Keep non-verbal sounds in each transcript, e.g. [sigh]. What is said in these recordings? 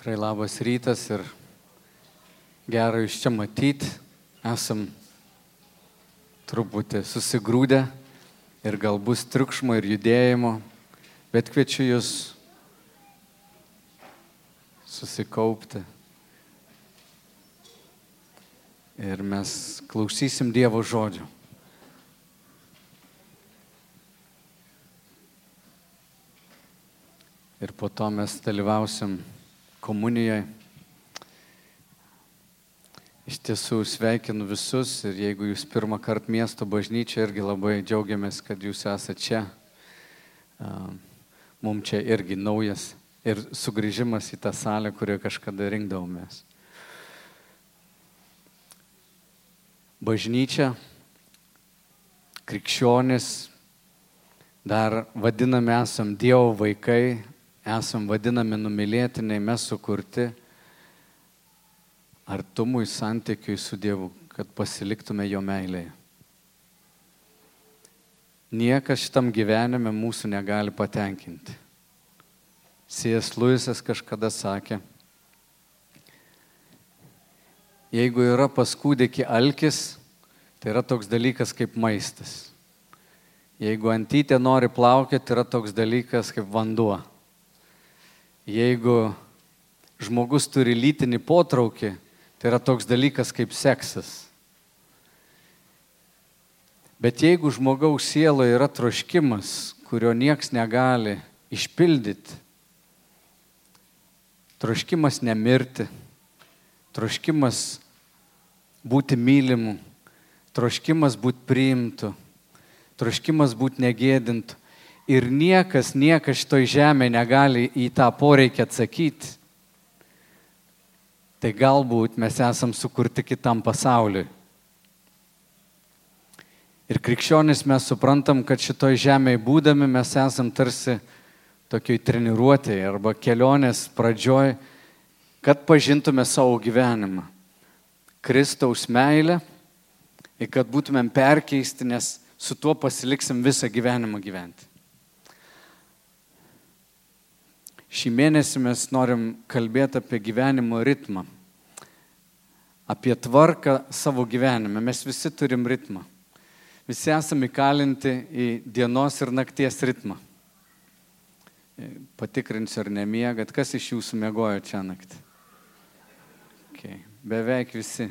Tikrai labas rytas ir gera iš čia matyti. Esam truputį susigrūdę ir galbūt triukšmo ir judėjimo, bet kviečiu jūs susikaupti. Ir mes klausysim Dievo žodžių. Ir po to mes dalyvausim komunijoje. Iš tiesų sveikinu visus ir jeigu jūs pirmą kartą miesto bažnyčia irgi labai džiaugiamės, kad jūs esate čia. Mums čia irgi naujas ir sugrįžimas į tą salę, kurioje kažkada rinkdavomės. Bažnyčia, krikščionis, dar vadiname esam Dievo vaikai, esam vadinami numylėtiniai, mes sukurti artumui santykiui su Dievu, kad pasiliktume jo meilėje. Niekas šitam gyvenime mūsų negali patenkinti. C.S. Luisas kažkada sakė, jeigu yra pas kūdikį alkis, tai yra toks dalykas kaip maistas. Jeigu antytė nori plaukėti, yra toks dalykas kaip vanduo. Jeigu žmogus turi lytinį potraukį, tai yra toks dalykas kaip seksas. Bet jeigu žmogaus sieloje yra troškimas, kurio nieks negali išpildyti, troškimas nemirti, troškimas būti mylimu, troškimas būti priimtu, troškimas būti negėdintu, ir niekas, niekas šitoj žemė negali į tą poreikį atsakyti, tai galbūt mes esam sukurti kitam pasauliui. Ir krikščionis mes suprantam, kad šitoj žemėje būdami mes esam tarsi tokioj treniruotėje arba kelionės pradžioj, kad pažintume savo gyvenimą. Kristaus meilę ir kad būtumėm perkeisti, nes su tuo pasiliksim visą gyvenimą gyventi. Šį mėnesį mes norim kalbėti apie gyvenimo ritmą, apie tvarką savo gyvenime. Mes visi turim ritmą. Visi esame įkalinti į dienos ir nakties ritmą. Patikrinsiu, ar nemiegat, kas iš jūsų mėgojo čia naktį. Okay. Beveik visi.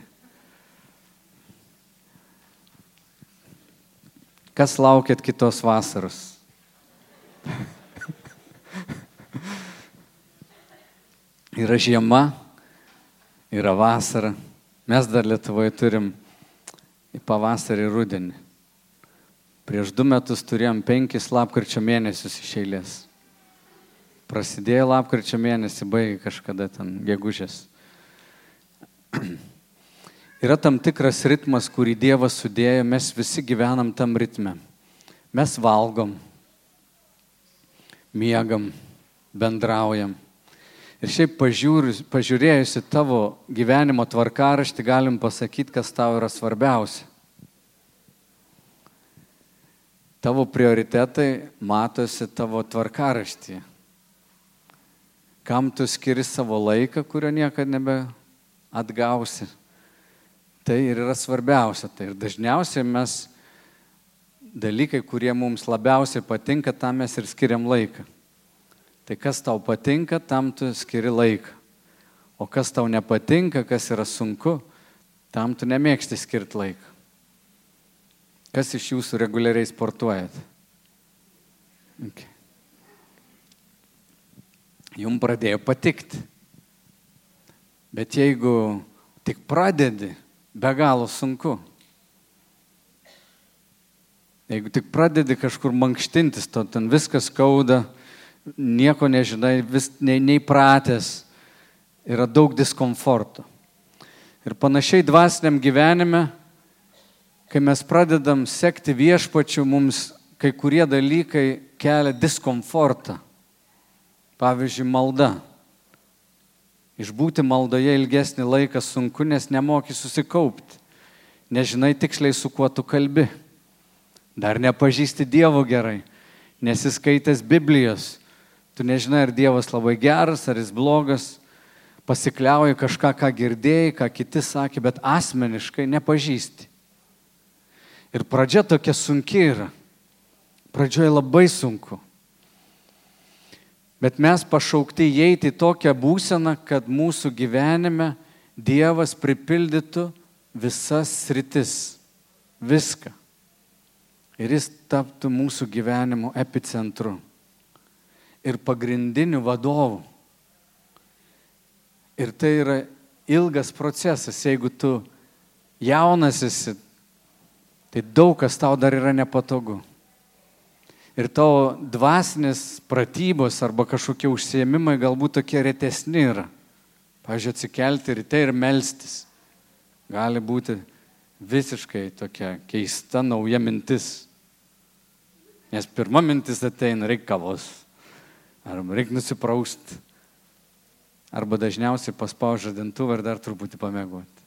Kas laukėt kitos vasaros? [laughs] Yra žiema, yra vasara. Mes dar Lietuvoje turim į pavasarį ir rudenį. Prieš du metus turėjom penkis lapkričio mėnesius iš eilės. Prasidėjo lapkričio mėnesį, baigė kažkada ten gegužės. [clears throat] Yra tam tikras ritmas, kurį Dievas sudėjo, mes visi gyvenam tam ritme. Mes valgom, miegam, bendraujam Ir šiaip pažiūrėjus, pažiūrėjus į tavo gyvenimo tvarkaraštį, galim pasakyti, kas tau yra svarbiausia. Tavo prioritetai matosi tavo tvarkaraštyje. Kam tu skiri savo laiką, kurio niekada nebe atgausi. Tai ir yra svarbiausia. Tai ir dažniausiai mes dalykai, kurie mums labiausiai patinka, tam mes ir skiriam laiką. Tai kas tau patinka, tam tu skiri laiką. O kas tau nepatinka, kas yra sunku, tam tu nemėgsti skirti laiką. Kas iš jūsų reguliariai sportuojat? Okay. Jums pradėjo patikti. Bet jeigu tik pradedi, be galo sunku. Jeigu tik pradedi kažkur mankštintis, to ten viskas skauda, nieko nežinai, vis neįpratęs, yra daug diskomforto. Ir panašiai dvasiniam gyvenime, kai mes pradedam sekti viešpačių, mums kai kurie dalykai kelia diskomfortą. Pavyzdžiui, malda. Išbūti maldoje ilgesnį laiką sunku, nes nemoki susikaupti. Nežinai tiksliai, su kuo tu kalbi. Dar nepažįsti Dievo gerai, nesiskaitęs Biblijos, Tu nežinai, ar Dievas labai geras, ar jis blogas. pasikliauji kažką, ką girdėjai, ką kiti sakė, bet asmeniškai nepažįsti. Ir pradžia tokia sunki yra. Pradžioje labai sunku. Bet mes pašaukti įeiti į tokią būseną, kad mūsų gyvenime Dievas pripildytų visas sritis. Viską. Ir jis taptų mūsų gyvenimo epicentru. Ir pagrindiniu vadovu. Ir tai yra ilgas procesas. Jeigu tu jaunas esi, tai daug kas tau dar yra nepatogu. Ir tavo dvasinės pratybos arba kažkokie užsiemimai galbūt tokie retesni yra. Pavyzdžiui, atsikelti ryte ir melstis. Gali būti visiškai tokia keista nauja mintis. Nes pirma mintis ateina, reikia kavos. Arba reikia nusiprausti. Arba dažniausiai paspaužia dintuvą ir dar truputį pamėgoti.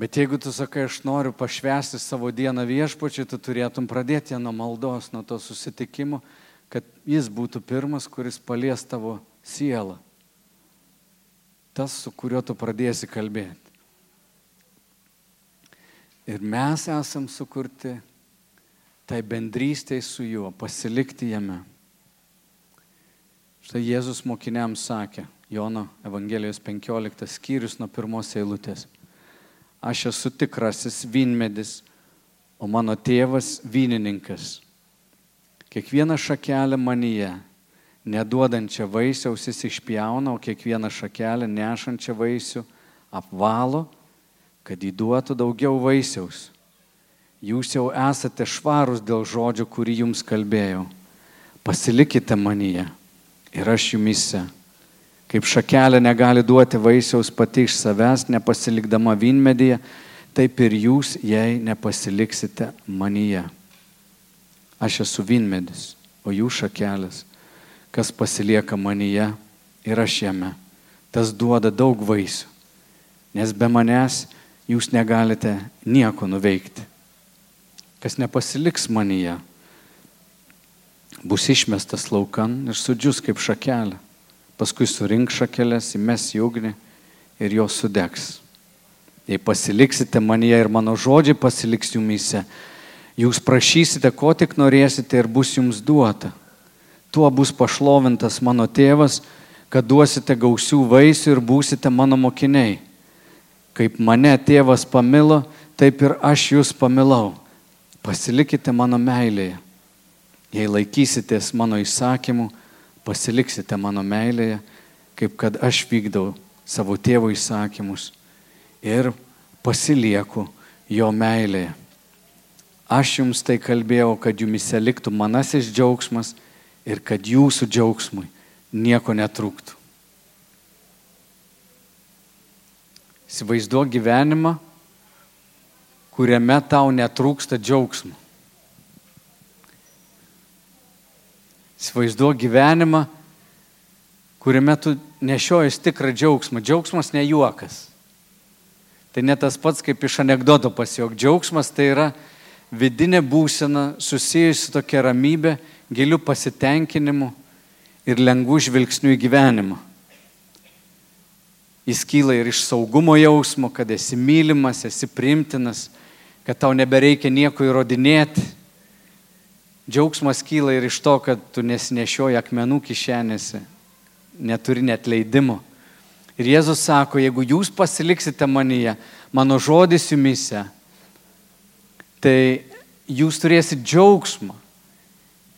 Bet jeigu tu sakai, aš noriu pašvesti savo dieną viešpačiui, tu turėtum pradėti nuo maldos, nuo to susitikimo, kad jis būtų pirmas, kuris palies tavo sielą. Tas, su kuriuo tu pradėsi kalbėti. Ir mes esam sukurti tai bendrystėj su juo, pasilikti jame. Štai Jėzus mokiniams sakė, Jono Evangelijos 15 skyrius nuo pirmos eilutės. Aš esu tikrasis vynmedis, o mano tėvas vynininkas. Kiekvieną šakelę manyje, neduodančią vaisiaus jis išpjauna, o kiekvieną šakelę nešančią vaisių apvalo, kad įduotų daugiau vaisiaus. Jūs jau esate švarūs dėl žodžio, kurį jums kalbėjau. Pasilikite manyje ir aš jumise. Kaip šakelė negali duoti vaisiaus pati iš savęs, nepasilikdama vynmedyje, taip ir jūs, jei nepasiliksite manyje. Aš esu vynmedis, o jūs šakelės. Kas pasilieka manyje ir aš jame, tas duoda daug vaisių, nes be manęs jūs negalite nieko nuveikti. Kas nepasiliks manyje, bus išmestas laukan ir sudžius kaip šakelė. Paskui surink šakelės, įmes į ugnį ir jos sudegs. Jei pasiliksite manyje ir mano žodžiai pasiliks jumise, jūs prašysite, ko tik norėsite ir bus jums duota. Tuo bus pašlovintas mano tėvas, kad duosite gausių vaisių ir būsite mano mokiniai. Kaip mane tėvas pamilo, taip ir aš jūs pamilau. Pasilikite mano meilėje. Jei laikysitės mano įsakymų, pasiliksite mano meilėje, kaip kad aš vykdau savo tėvo įsakymus ir pasilieku jo meilėje. Aš jums tai kalbėjau, kad jumise liktų manasis džiaugsmas ir kad jūsų džiaugsmui nieko netrūktų. Įsivaizduok gyvenimą, kuriame tau netrūksta džiaugsmo. Įsivaizduok gyvenimą, kuriame tu nešiojas tikrą džiaugsmą. Džiaugsmas ne juokas. Tai ne tas pats kaip iš anegdoto pasijok. Džiaugsmas tai yra vidinė būsena susijusi tokia ramybė, gilių pasitenkinimu ir lengvų žvilgsnių į gyvenimą. Jis kyla ir iš saugumo jausmo, kad esi mylimas, esi primtinas, kad tau nebereikia nieko įrodinėti Džiaugsmas kyla ir iš to, kad tu nesinešioji akmenų kišenėse, neturi net leidimo. Ir Jėzus sako, jeigu jūs pasiliksite manyje, mano žodis jumise, tai jūs turėsite džiaugsmą.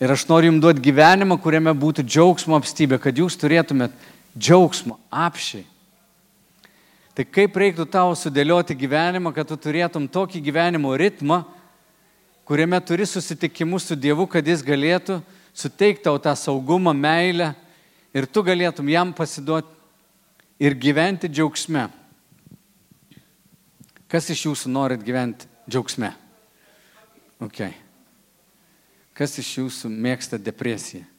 Ir aš noriu jums duoti gyvenimą, kuriame būtų džiaugsmo apstybė, kad jūs turėtumėt džiaugsmo apšiai. Tai kaip reiktų tau sudėlioti gyvenimą, kad tu turėtum tokį gyvenimo ritmą, kuriame turi susitikimus su Dievu, kad Jis galėtų suteikti tau tą saugumą, meilę ir tu galėtum jam pasiduoti ir gyventi džiaugsme. Kas iš jūsų norit gyventi džiaugsme? Okay. Kas iš jūsų mėgsta depresiją?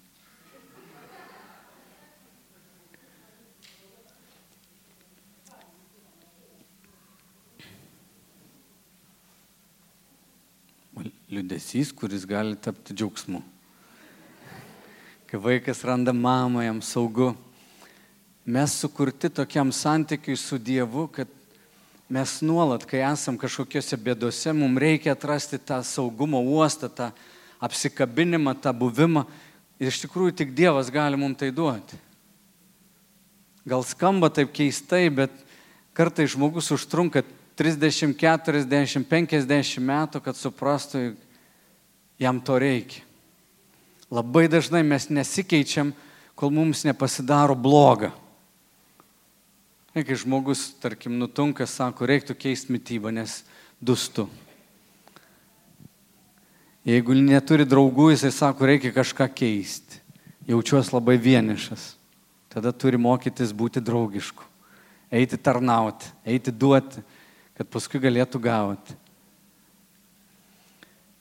Liudesys, kuris gali tapti džiaugsmu. Kai vaikas randa mamą, jam saugu. Mes sukurti tokiam santykiui su Dievu, kad mes nuolat, kai esam kažkokiose bėdose, mums reikia atrasti tą saugumo uostą, tą apsikabinimą, tą buvimą. Ir iš tikrųjų tik Dievas gali mums tai duoti. Gal skamba taip keistai, bet kartai žmogus užtrunka 30, 40, 50 metų, kad suprastų, jam to reikia. Labai dažnai mes nesikeičiam, kol mums nepasidaro bloga. Kai žmogus, tarkim, nutunka, sako, reiktų keisti mytybą, nes dustu. Jeigu neturi draugų, jisai sako, reikia kažką keisti. Jaučiuosi labai vienišas. Tada turi mokytis būti draugišku. Eiti tarnauti, eiti duoti, kad paskui galėtų gauti.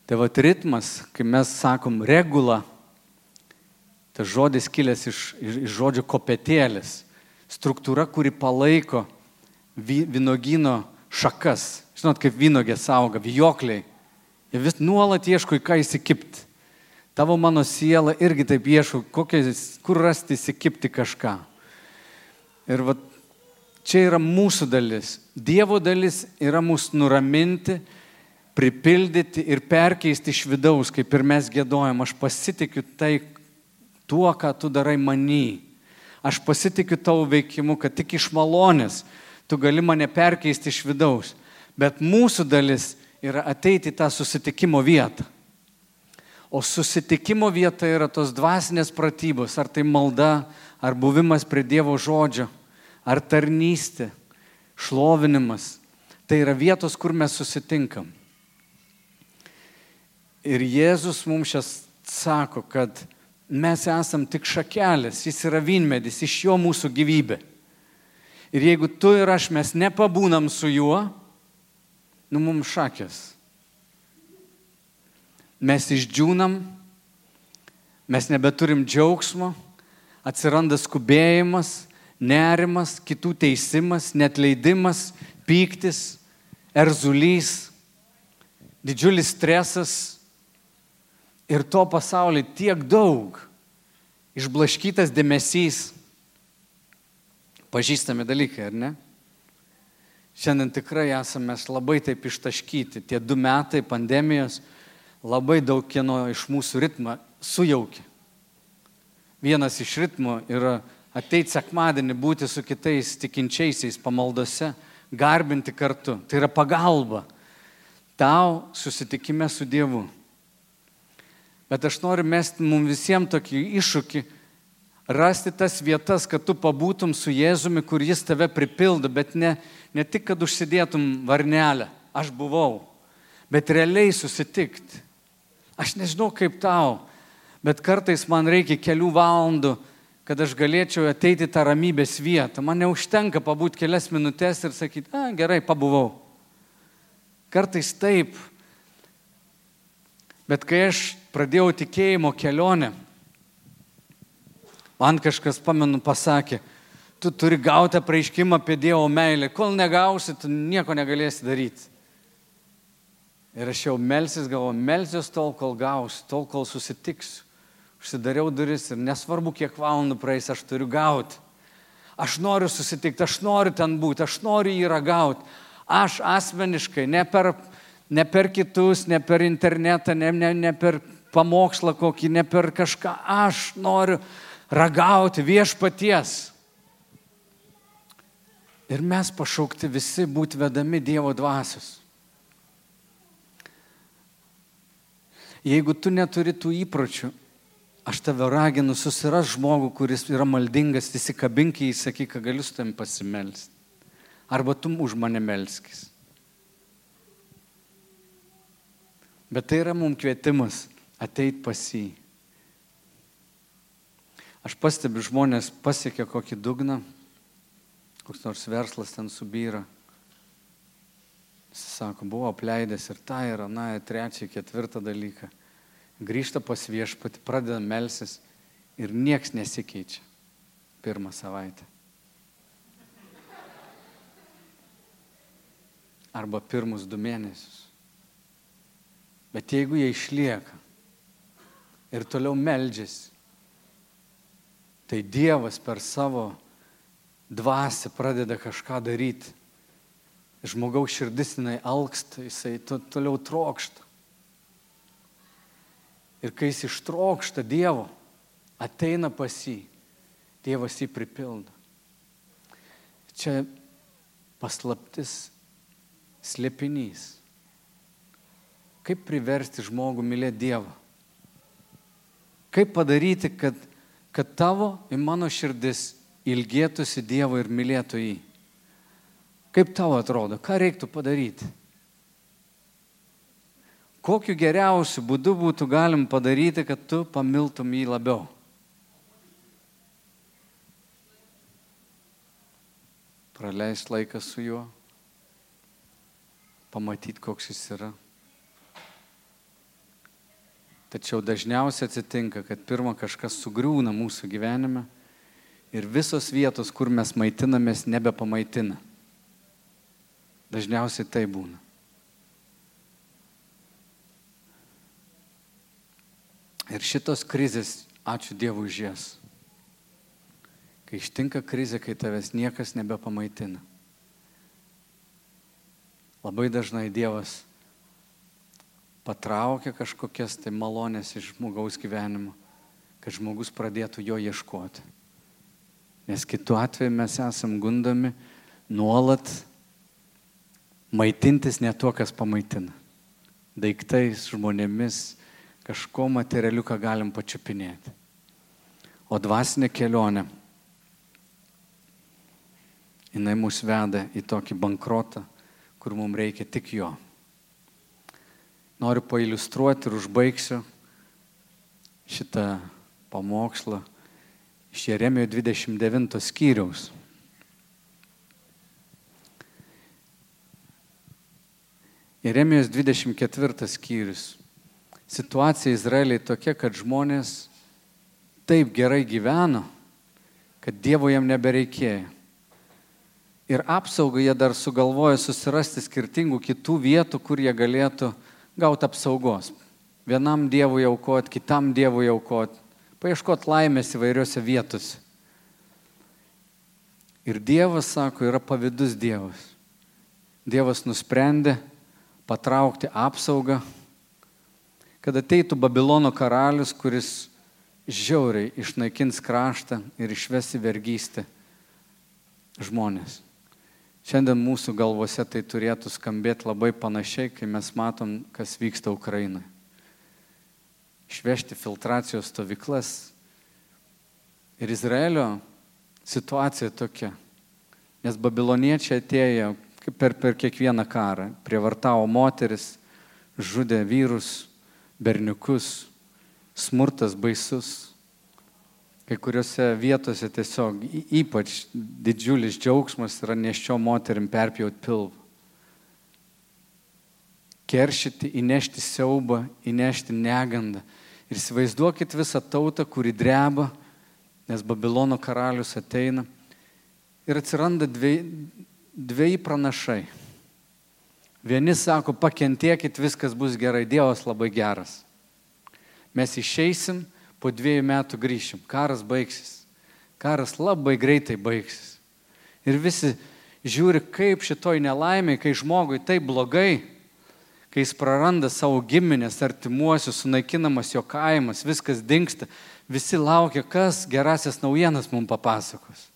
Tai vad ritmas, kai mes sakom regula, tas žodis kilęs iš, iš, iš žodžio kopetėlis struktūra, kuri palaiko vynogino šakas. Žinot, kaip vynogė auga, vijokliai. Jie vis nuolat ieško į ką įsikipti. Tavo mano siela irgi taip ieško, kokia, kur rasti įsikipti kažką. Ir va, čia yra mūsų dalis. Dievo dalis yra mūsų nuraminti, pripildyti ir perkeisti iš vidaus, kaip ir mes gėdojam. Aš pasitikiu tai tuo, ką tu darai many. Aš pasitikiu tavo veikimu, kad tik iš malonės tu gali mane perkeisti iš vidaus. Bet mūsų dalis yra ateiti į tą susitikimo vietą. O susitikimo vieta yra tos dvasinės pratybos, ar tai malda, ar buvimas prie Dievo žodžio, ar tarnystė, šlovinimas. Tai yra vietos, kur mes susitinkam. Ir Jėzus mums šias sako, kad mes esam tik šakelės, jis yra vynmedis, iš jo mūsų gyvybė. Ir jeigu tu ir aš mes nepabūnam su juo, nu mums šakės. Mes išdžiūnam, mes nebeturim džiaugsmo, atsiranda skubėjimas, nerimas, kitų teisimas, netleidimas, pyktis, erzulys, didžiulis stresas, ir to pasaulyje tiek daug, išblaškytas dėmesys, pažįstami dalykai, ar ne? Šiandien tikrai esame labai taip ištaškyti. Tie du metai pandemijos labai daug kieno iš mūsų ritmą sujaukia. Vienas iš ritmų yra ateiti sekmadienį, būti su kitais tikinčiaisiais pamaldose, garbinti kartu. Tai yra pagalba tau susitikime su Dievu. Bet aš noriu mesti mums visiems tokį iššūkį, rasti tas vietas, kad tu pabūtum su Jėzumi, kur jis tave pripildo, bet ne, ne tik, kad užsidėtum varnelę, aš buvau, bet realiai susitikti. Aš nežinau kaip tau, bet kartais man reikia kelių valandų, kad aš galėčiau ateiti tą ramybės vietą. Man neužtenka pabūti kelias minutės ir sakyti, a, gerai, pabuvau. Kartais taip. Bet kai aš pradėjau tikėjimo kelionę, man kažkas, pamenu, pasakė, tu turi gauti apreiškimą apie Dievo meilę, kol negausi, tu nieko negalėsi daryti. Ir aš jau melsis, galvoju, melsiuos tol, kol gausiu, tol, kol susitiksiu. Užsidariau duris ir nesvarbu, kiek valandų praeis, aš turiu gauti. Aš noriu susitikti, aš noriu ten būti, aš noriu jį ragauti. Aš asmeniškai, ne per, ne per kitus, ne per internetą, ne, ne, ne per pamokslą kokį, ne per kažką. Aš noriu ragauti viešpaties. Ir mes pašaukti visi būti vedami Dievo dvasios. Jeigu tu neturi tų įpročių, aš tave raginu susiras žmogų, kuris yra maldingas, įsikabink į jį, sakyk, kad galiu su tam pasimelsti. Arba tu už mane melskis. Bet tai yra mums kvietimas ateit pas jį. Aš pastebiu, žmonės pasiekia kokį dugną, koks nors verslas ten subyra. Jis sako, buvo apleidęs ir tą ir aną, trečią, ketvirtą dalyką. Grįžta pas viešpatį, pradeda melsis ir nieks nesikeičia pirmą savaitę. Arba pirmus du mėnesius. Bet jeigu jie išlieka, ir toliau meldžiasi, tai Dievas per savo dvasia pradeda kažką daryti. Žmogaus širdis jinai alksta, jisai to, toliau trokšta. Ir kai jis ištrokšta Dievo, ateina pas jį, Dievas jį pripildo. Čia paslaptis, slėpinys. Kaip priversti žmogų mylėti Dievą? Kaip padaryti, kad, kad tavo ir mano širdis ilgėtųsi Dievo ir mylėtų jį? Kaip tau atrodo, ką reiktų padaryti? Kokiu geriausiu būdu būtų galim padaryti, kad tu pamiltum jį labiau? Praleist laiką su juo, pamatyti, koks jis yra. Tačiau dažniausiai atsitinka, kad pirmą kažkas sugriūna mūsų gyvenime ir visos vietos, kur mes maitinamės, nebepamaitina. Dažniausiai tai būna. Ir šitos krizės, ačiū Dievui už jas. Kai ištinka krizė, kai tavęs niekas nebepamaitina. Labai dažnai Dievas patraukia kažkokias tai malonės iš žmogaus gyvenimo, kad žmogus pradėtų jo ieškoti. Nes kitu atveju mes esam gundomi nuolat maitintis ne tuo, kas pamaitina. Daiktais, žmonėmis, kažko materialiu, ką galim pačiupinėti. O dvasinė kelionė, jinai mus veda į tokį bankrotą, kur mums reikia tik jo. Noriu pailustruoti ir užbaigsiu šitą pamokslą iš Jeremijo 29 skyriaus. Jeremijos 24 skyrius. Situacija Izraeliai tokia, kad žmonės taip gerai gyveno, kad Dievo jam nebereikėjo. Ir apsaugą jie dar sugalvoja susirasti skirtingų kitų vietų, kur jie galėtų gauti apsaugos. Vienam Dievui aukot, kitam Dievui aukot, paieškot laimės įvairiose vietose. Ir Dievas, sako, yra pavydus Dievas. Dievas nusprendė patraukti apsaugą, kad ateitų Babilono karalius, kuris žiauriai išnaikins kraštą ir išvesi vergystę žmonės. Šiandien mūsų galvose tai turėtų skambėti labai panašiai, kai mes matom, kas vyksta Ukrainoje. Išvežti filtracijos stovyklas. Ir Izraelio situacija tokia. Nes babiloniečiai atėjo per, per kiekvieną karą, prievartavo moteris, žudė vyrus, berniukus, smurtas baisus. Kai kuriuose vietose tiesiog ypač didžiulis džiaugsmas yra neščio moterim perpjauti pilvą. Keršyti, įnešti siaubą, įnešti negandą. Ir įsivaizduokit visą tautą, kuri dreba, nes Babilono karalius ateina. Ir atsiranda dviej, dviejai pranašai. Vieni sako, pakentiekit, viskas bus gerai, Dievas labai geras. Mes išeisim, po dviejų metų grįšim, karas baigsis. Karas labai greitai baigsis. Ir visi žiūri, kaip šitoj nelaimė, kai žmogui tai blogai, kai jis praranda savo giminės, artimuosius, sunaikinamas jo kaimas, viskas dinksta, visi laukia, kas gerasias naujienas mums papasakos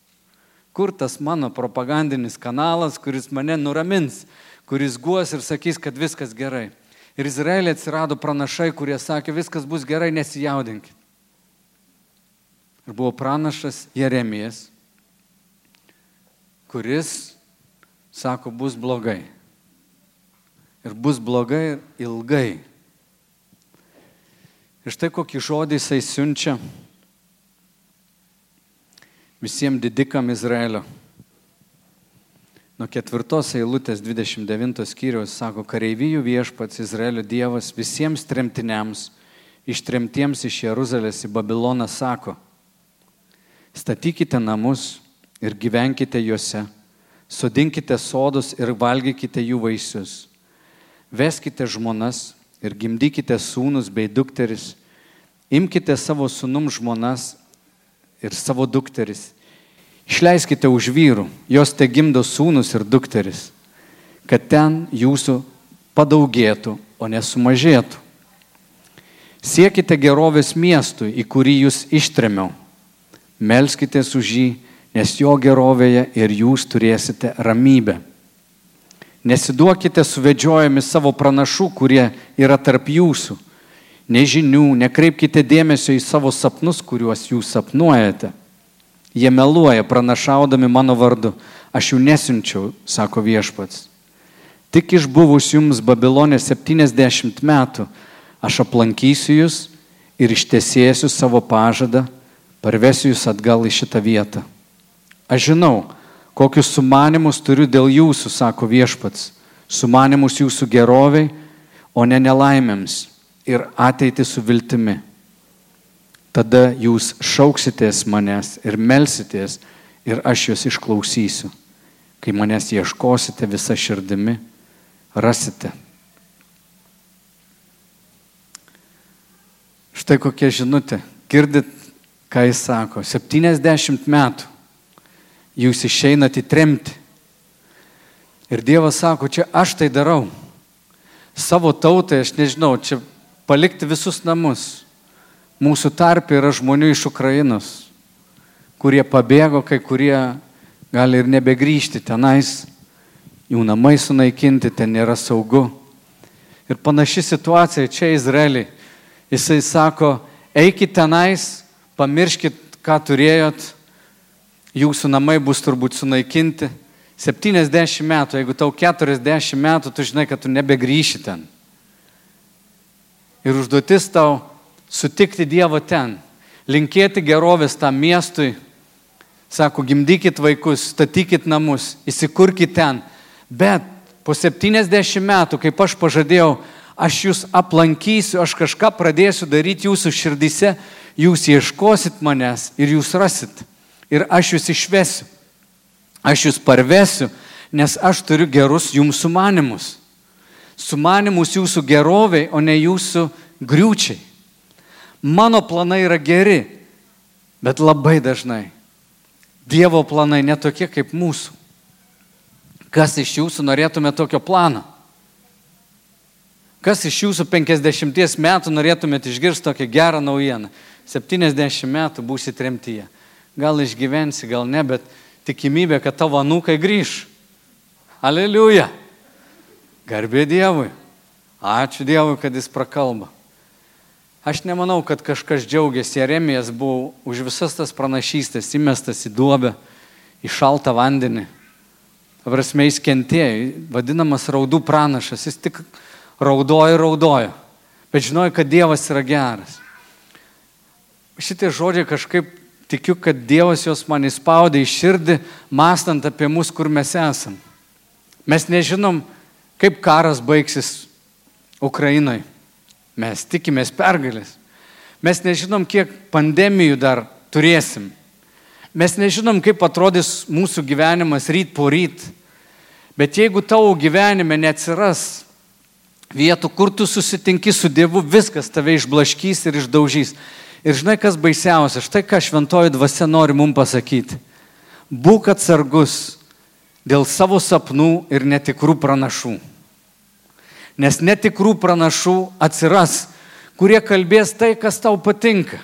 kur tas mano propagandinis kanalas, kuris mane nuramins, kuris guos ir sakys, kad viskas gerai. Ir Izraelė atsirado pranašai, kurie sakė, viskas bus gerai, nesijaudinkit. Ir buvo pranašas Jeremijas, kuris sako, bus blogai. Ir bus blogai ilgai. Ir štai kokį žodį jisai siunčia visiems didikam Izraelio. Nuo ketvirtos eilutės 29 skyriaus sako, kareivijų viešpats Izraelio Dievas visiems tremtiniams, ištremtiems iš Jeruzalės į Babiloną sako, statykite namus ir gyvenkite juose, sodinkite sodus ir valgykite jų vaisius, veskite žmonas ir gimdykite sūnus bei dukteris, imkite savo sūnum žmonas ir savo dukteris. Išleiskite už vyrų, jos te gimdo sūnus ir dukteris, kad ten jūsų padaugėtų, o nesumažėtų. Siekite gerovės miestui, į kurį jūs ištremiau. Melskite už jį, nes jo gerovėje ir jūs turėsite ramybę. Nesiduokite suvedžiojami savo pranašų, kurie yra tarp jūsų. Nežinių, nekreipkite dėmesio į savo sapnus, kuriuos jūs sapnuojate Jie meluoja, pranašaudami mano vardu. Aš jų nesinčiau, sako viešpats. Tik išbuvus jums Babilonė 70 metų, aš aplankysiu jūs ir ištesėsiu savo pažadą, parvesiu jūs atgal į šitą vietą. Aš žinau, kokius sumanimus turiu dėl jūsų, sako viešpats. Sumanimus jūsų geroviai, o ne nelaimėms ir ateiti su viltimi tada jūs šauksitės manęs ir melsitės ir aš jūs išklausysiu. Kai manęs ieškosite visą širdimi, rasite. Štai kokia žinutė. Girdit, ką jis sako. 70 metų jūs išeinate į tremtį. Ir Dievas sako, čia aš tai darau. Savo tautai, aš nežinau, čia palikti visus namus Mūsų tarp yra žmonių iš Ukrainos, kurie pabėgo, kai kurie gali ir nebegrįžti tenais, jų namai sunaikinti, ten nėra saugu. Ir panaši situacija čia Izraelį. Jisai sako, eikit tenais, pamirškit, ką turėjot, jūsų namai bus turbūt sunaikinti. 70 metų, jeigu tau 40 metų, tu žinai, kad tu nebegrįši ten. Ir užduotis tau sutikti Dievo ten, linkėti gerovės tam miestui, sako, gimdykit vaikus, statykit namus, įsikurkit ten. Bet po 70 metų, kaip aš pažadėjau, aš jūs aplankysiu, aš kažką pradėsiu daryti jūsų širdise, jūs ieškosit manęs ir jūs rasit. Ir aš jūs išvesiu. Aš jūs parvesiu, nes aš turiu gerus jums sumanimus. Sumanimus jūsų geroviai, o ne jūsų griūčiai. Mano planai yra geri, bet labai dažnai Dievo planai netokie kaip mūsų. Kas iš jūsų norėtume tokio plano? Kas iš jūsų 50 metų norėtumėte išgirsti tokią gerą naujieną? 70 metų būsi tremtyje. Gal išgyvensi, gal ne, bet tikimybė, kad tavo anūkai grįž. Aleliuja. Garbė Dievui. Ačiū Dievui, kad jis prakalba. Aš nemanau, kad kažkas džiaugiasi. Jeremijas buvo už visas tas pranašystės įmestas į duobę, į šaltą vandenį. Prasme, jis kentėjo, vadinamas raudų pranašas, jis tik raudojo raudojo. Bet žinojo, kad Dievas yra geras. Šitie žodžiai kažkaip tikiu, kad Dievas juos man įspaudė į širdį, mąstant apie mus, kur mes esam. Mes nežinom, kaip karas baigsis Ukrainoje. Mes tikimės pergalės. Mes nežinom, kiek pandemijų dar turėsim. Mes nežinom, kaip atrodys mūsų gyvenimas ryt po ryt. Bet jeigu tavo gyvenime neatsiras vietų, kur tu susitinki su Dievu, viskas tave išblaškys ir išdaužys. Ir žinai, kas baisiausia, štai ką šventoji dvasia nori mums pasakyti. Būk atsargus dėl savo sapnų ir netikrų pranašų. Nes netikrų pranašų atsiras, kurie kalbės tai, kas tau patinka.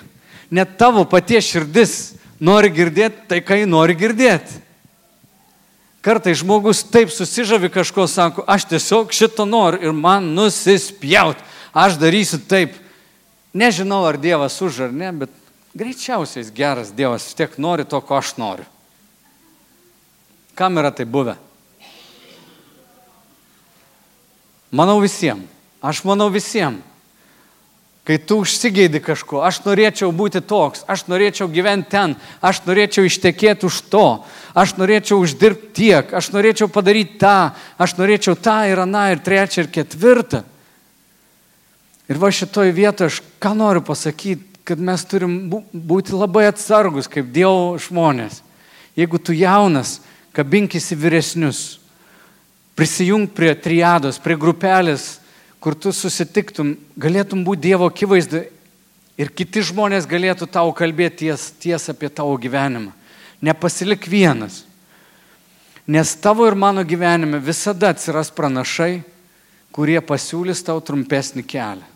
Net tavo paties širdis nori girdėti tai, ką jį nori girdėti. Kartai žmogus taip susižavi kažko, sako, aš tiesiog šito noriu ir man nusispjaut. Aš darysiu taip. Nežinau, ar Dievas už ar ne, bet greičiausiai geras Dievas, tiek nori to, ko aš noriu. Kam yra tai buvę? Manau visiems. Aš manau visiems. Kai tu užsigeidi kažko, aš norėčiau būti toks, aš norėčiau gyventi ten, aš norėčiau ištekėti už to, aš norėčiau uždirbti tiek, aš norėčiau padaryti tą, aš norėčiau tą ir aną ir trečią ir ketvirtą. Ir va šitoj vietoje aš ką noriu pasakyti, kad mes turim būti labai atsargus kaip Dievo žmonės. Jeigu tu jaunas, kabinkis į vyresnius, prisijung prie triados, prie grupelės, kur tu susitiktum, galėtum būti Dievo akivaizdu ir kiti žmonės galėtų tau kalbėti ties, ties apie tavo gyvenimą. Nepasilik vienas. Nes tavo ir mano gyvenime visada atsiras pranašai, kurie pasiūlys tau trumpesnį kelią.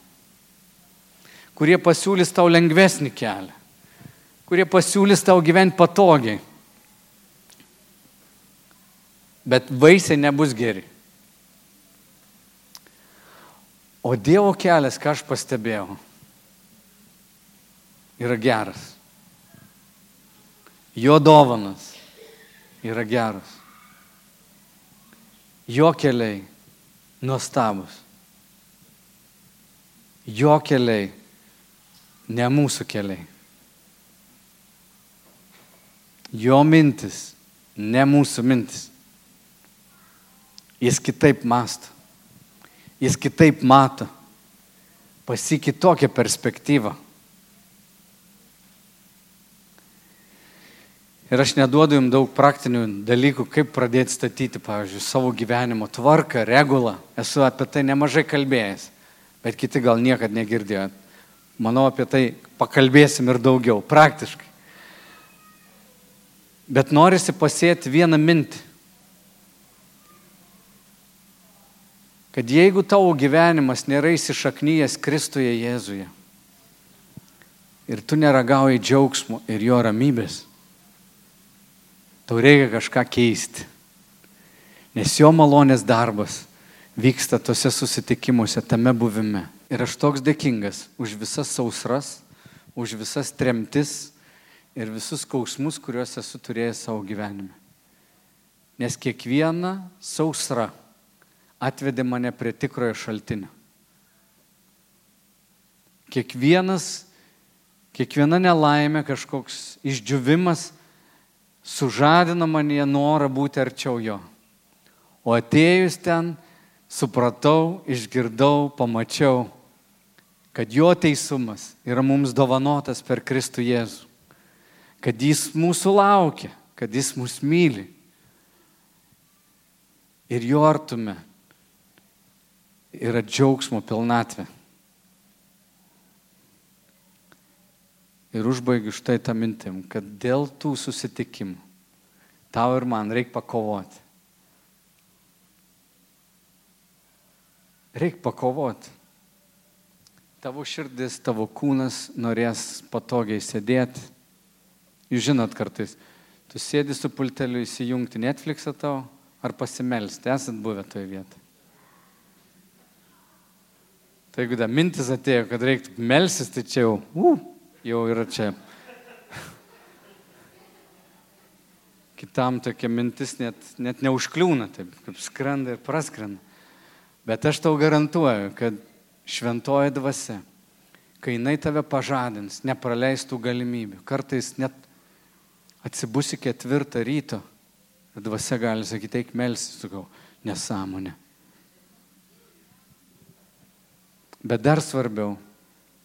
Kurie pasiūlys tau lengvesnį kelią. Kurie pasiūlys tau gyventi patogiai. Bet vaisiai nebus geri. O Dievo kelias, ką aš pastebėjau, yra geras. Jo dovanas yra geras. Jo keliai nuostabus. Jo keliai, ne mūsų keliai. Jo mintis, ne mūsų mintis. Jis kitaip masto. Jis kitaip mato. Pasikitokią perspektyvą. Ir aš neduodu jums daug praktinių dalykų, kaip pradėti statyti, pavyzdžiui, savo gyvenimo tvarką, regulą. Esu apie tai nemažai kalbėjęs, bet kiti gal niekad negirdėjot. Manau, apie tai pakalbėsim ir daugiau, praktiškai. Bet norisi pasėti vieną mintį. Kad jeigu tavo gyvenimas nėra įsišaknyjęs Kristuje Jėzuje ir tu neragauji džiaugsmo ir jo ramybės, Tau reikia kažką keisti. Nes jo malonės darbas vyksta tose susitikimuose, tame buvime. Ir aš toks dėkingas už visas sausras, už visas tremtis ir visus skausmus, kuriuos esu turėjęs savo gyvenime. Nes kiekviena sausra atvedė mane prie tikrojo šaltinio. Kiekvienas, kiekviena nelaimė, kažkoks išdžiuvimas sužadino manie norą būti arčiau jo. O atėjus ten, supratau, išgirdau, pamačiau, kad jo teisumas yra mums dovanotas per Kristų Jėzų. Kad jis mūsų laukia, kad jis mus myli. Ir jo artume yra džiaugsmo pilnatvė. Ir užbaigiu štai tą mintim, kad dėl tų susitikimų tau ir man reikia pakovoti. Reikia pakovoti. Tavo širdis, tavo kūnas norės patogiai sėdėti. Jūs žinot kartais, tu sėdi su pulteliu įsijungti Netflixą tau ar pasimelsti, esat buvę toje vietoje. Tai jeigu da mintis atėjo, kad reiktų melsis, tai čia jau, uh, jau yra čia. Kitam tokia mintis net, net neužkliūna, taip kaip skrenda ir praskrenda. Bet aš tau garantuoju, kad šventoji dvasia, kai jinai tave pažadins, nepraleistų galimybių, kartais net atsibusi ketvirtą ryto, dvasia gali sakyti, eik melsis, sakau, nesąmonė. Bet dar svarbiau,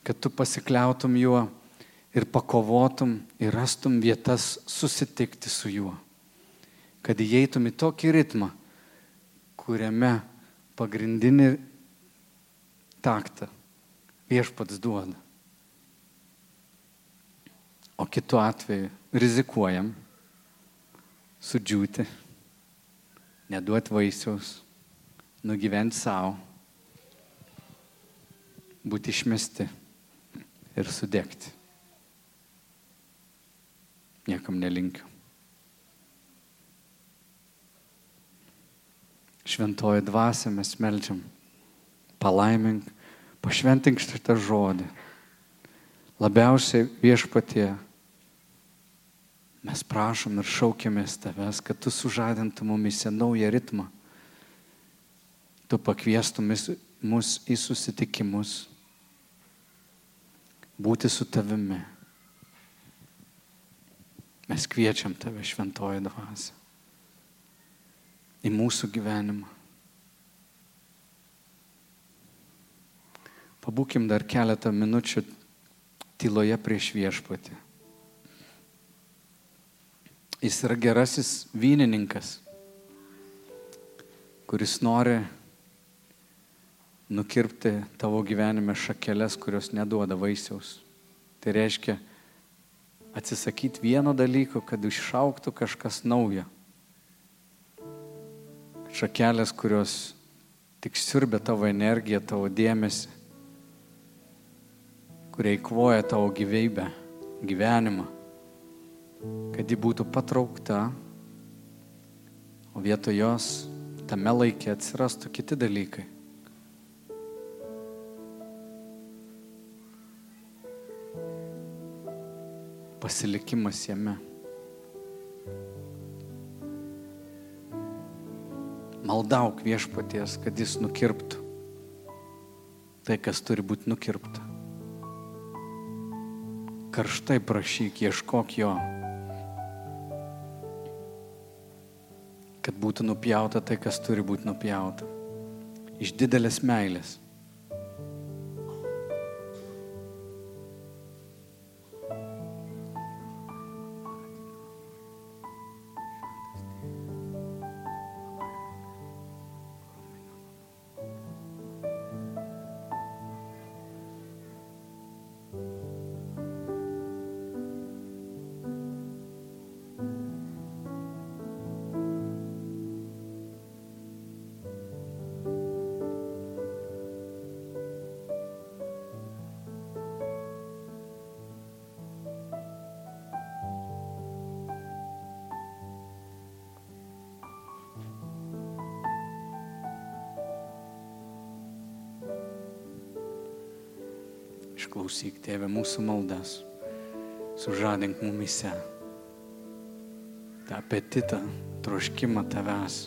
kad tu pasikliautum juo ir pakovotum ir rastum vietas susitikti su juo. Kad įeitum į tokį ritmą, kuriame pagrindinį taktą viešpats duoda. O kitu atveju rizikuojam sudžiūti, neduoti vaisiaus, nugyventi savo, būti išmesti ir sudegti niekam nelinkiu. Šventoji dvasia mes melčiam, palaimink, pašventink šitą žodį. Labiausiai viešpatie mes prašom ir šaukėmės tavęs, kad tu sužadintum mumise naują ritmą. Tu pakviestum mus į susitikimus, būti su tavimi Mes kviečiam tave šventoji dvasia į mūsų gyvenimą. Pabūkim dar keletą minučių tyloje prieš viešpatį. Jis yra gerasis vynininkas, kuris nori nukirpti tavo gyvenime šakeles, kurios neduoda vaisiaus. Tai reiškia, atsisakyti vieno dalyko, kad išauktų kažkas naujo. Šakelės, kurios tik siurbia tavo energiją, tavo dėmesį, kurie įkvoja tavo gyvybę, gyvenimą, kad ji būtų patraukta, o vietoj jos tame laikė atsirastų kiti dalykai. Pasilikimas jame. Maldauk viešpaties, kad jis nukirptų tai, kas turi būti nukirpta. Karštai prašyk, ieškok jo. Kad būtų nupjauta tai, kas turi būti nupjauta. Iš didelės meilės. Išklausyk, tėvė, mūsų maldas. Sužadink mumise tą apetitą, troškimą tavęs.